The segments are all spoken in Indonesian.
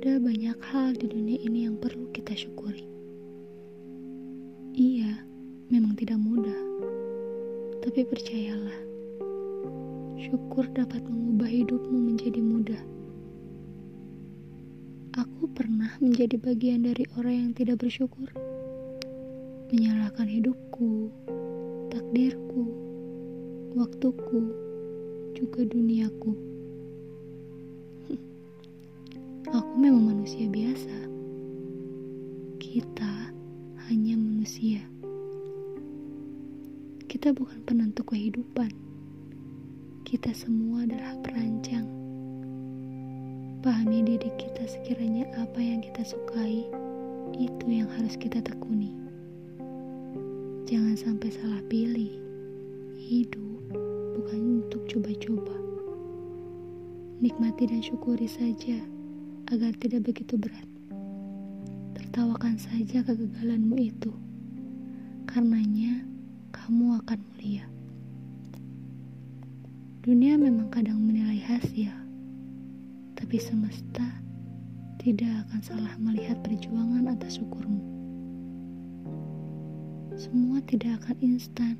Ada banyak hal di dunia ini yang perlu kita syukuri. Iya, memang tidak mudah. Tapi percayalah, syukur dapat mengubah hidupmu menjadi mudah. Aku pernah menjadi bagian dari orang yang tidak bersyukur. Menyalahkan hidupku, takdirku, waktuku, juga duniaku. Manusia biasa. Kita hanya manusia. Kita bukan penentu kehidupan. Kita semua adalah perancang. Pahami diri kita sekiranya apa yang kita sukai, itu yang harus kita tekuni. Jangan sampai salah pilih. Hidup bukan untuk coba-coba. Nikmati dan syukuri saja agar tidak begitu berat. Tertawakan saja kegagalanmu itu, karenanya kamu akan mulia. Dunia memang kadang menilai hasil, tapi semesta tidak akan salah melihat perjuangan atas syukurmu. Semua tidak akan instan,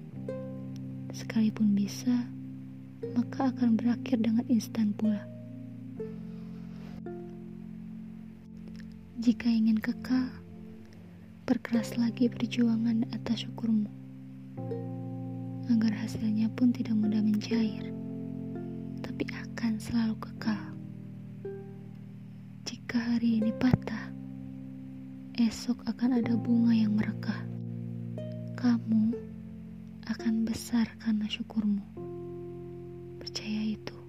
sekalipun bisa, maka akan berakhir dengan instan pula. Jika ingin kekal, perkeras lagi perjuangan atas syukurmu, agar hasilnya pun tidak mudah mencair, tapi akan selalu kekal. Jika hari ini patah, esok akan ada bunga yang merekah. Kamu akan besar karena syukurmu. Percaya itu.